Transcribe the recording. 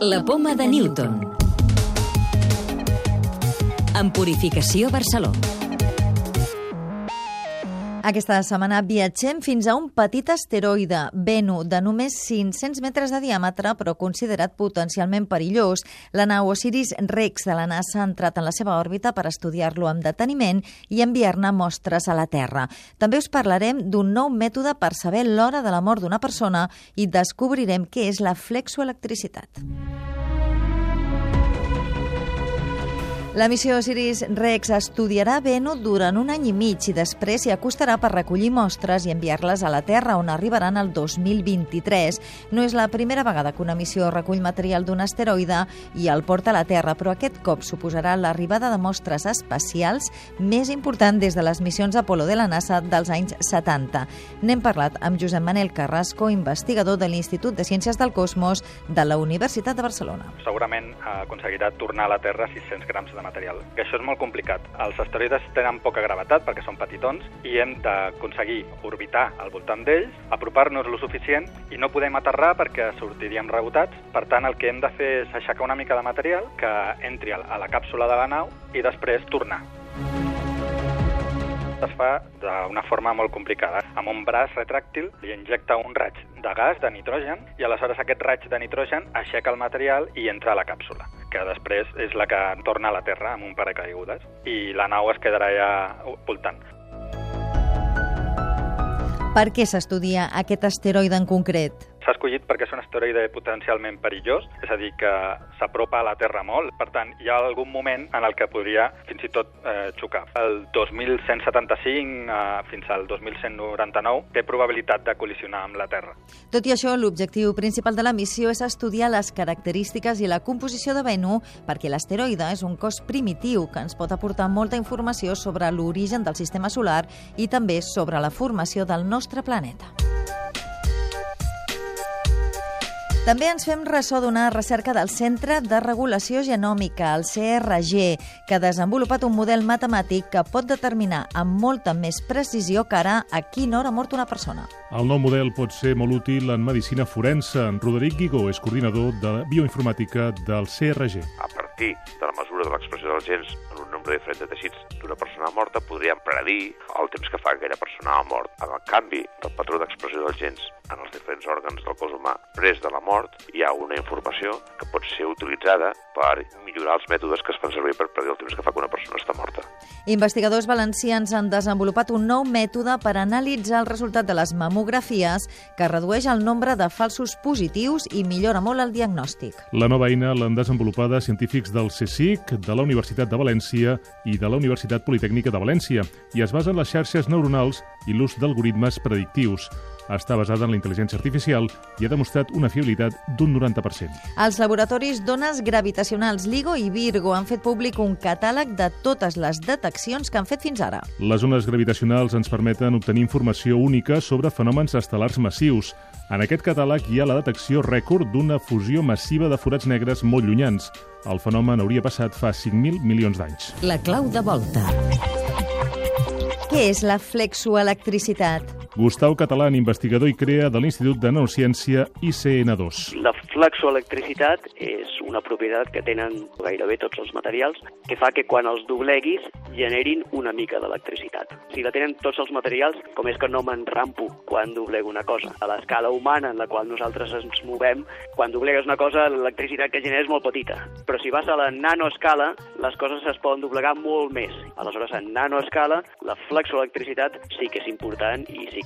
La poma de Newton. En Purificació Barcelona. Aquesta setmana viatgem fins a un petit asteroide, Venu, de només 500 metres de diàmetre, però considerat potencialment perillós. La nau Osiris Rex de la NASA ha entrat en la seva òrbita per estudiar-lo amb deteniment i enviar-ne mostres a la Terra. També us parlarem d'un nou mètode per saber l'hora de la mort d'una persona i descobrirem què és la flexoelectricitat. La missió Osiris Rex estudiarà Venu durant un any i mig i després s'hi acostarà per recollir mostres i enviar-les a la Terra, on arribaran el 2023. No és la primera vegada que una missió recull material d'un asteroide i el porta a la Terra, però aquest cop suposarà l'arribada de mostres espacials més important des de les missions Apolo de la NASA dels anys 70. N'hem parlat amb Josep Manel Carrasco, investigador de l'Institut de Ciències del Cosmos de la Universitat de Barcelona. Segurament aconseguirà tornar a la Terra 600 grams de material, que això és molt complicat. Els asteroides tenen poca gravetat perquè són petitons i hem d'aconseguir orbitar al voltant d'ells, apropar-nos lo suficient i no podem aterrar perquè sortiríem rebotats. Per tant, el que hem de fer és aixecar una mica de material que entri a la càpsula de la nau i després tornar es fa d'una forma molt complicada. Amb un braç retràctil li injecta un raig de gas, de nitrogen, i aleshores aquest raig de nitrogen aixeca el material i entra a la càpsula, que després és la que torna a la Terra amb un paracaigudes, i la nau es quedarà ja voltant. Per què s'estudia aquest asteroide en concret? S'ha escollit perquè és un asteroide potencialment perillós, és a dir, que s'apropa a la Terra molt. Per tant, hi ha algun moment en el que podria fins i tot eh, xocar. El 2175 eh, fins al 2199 té probabilitat de col·lisionar amb la Terra. Tot i això, l'objectiu principal de la missió és estudiar les característiques i la composició de Venu perquè l'asteroide és un cos primitiu que ens pot aportar molta informació sobre l'origen del sistema solar i també sobre la formació del nostre planeta. També ens fem ressò d'una recerca del Centre de Regulació Genòmica, el CRG, que ha desenvolupat un model matemàtic que pot determinar amb molta més precisió que ara a quina hora ha mort una persona. El nou model pot ser molt útil en medicina forense. En Roderic Guigó és coordinador de bioinformàtica del CRG. A partir de la mesura de l'expressió dels gens en un nombre diferent de teixits d'una persona morta, podríem predir el temps que fa aquella persona ha mort. En el canvi del patró d'expressió dels gens en els diferents òrgans del cos humà pres de la mort, hi ha una informació que pot ser utilitzada per millorar els mètodes que es fan servir per predir el temps que fa que una persona està morta. Investigadors valencians han desenvolupat un nou mètode per analitzar el resultat de les mamografies que redueix el nombre de falsos positius i millora molt el diagnòstic. La nova eina l'han desenvolupada científics del CSIC, de la Universitat de València i de la Universitat Politècnica de València i es basa en les xarxes neuronals i l'ús d'algoritmes predictius està basada en la intel·ligència artificial i ha demostrat una fiabilitat d'un 90%. Els laboratoris d'ones gravitacionals LIGO i Virgo han fet públic un catàleg de totes les deteccions que han fet fins ara. Les ones gravitacionals ens permeten obtenir informació única sobre fenòmens estel·lars massius. En aquest catàleg hi ha la detecció rècord d'una fusió massiva de forats negres molt llunyans. El fenomen hauria passat fa 5.000 milions d'anys. La clau de volta. Què és la flexoelectricitat? Gustau Catalán, investigador i crea de l'Institut de Neurociència ICN2. La flexoelectricitat és una propietat que tenen gairebé tots els materials que fa que quan els dobleguis generin una mica d'electricitat. Si la tenen tots els materials, com és que no m'enrampo quan doblego una cosa. A l'escala humana en la qual nosaltres ens movem, quan doblegues una cosa, l'electricitat que genera és molt petita. Però si vas a la nanoescala, les coses es poden doblegar molt més. Aleshores, en nanoescala, la flexoelectricitat sí que és important i sí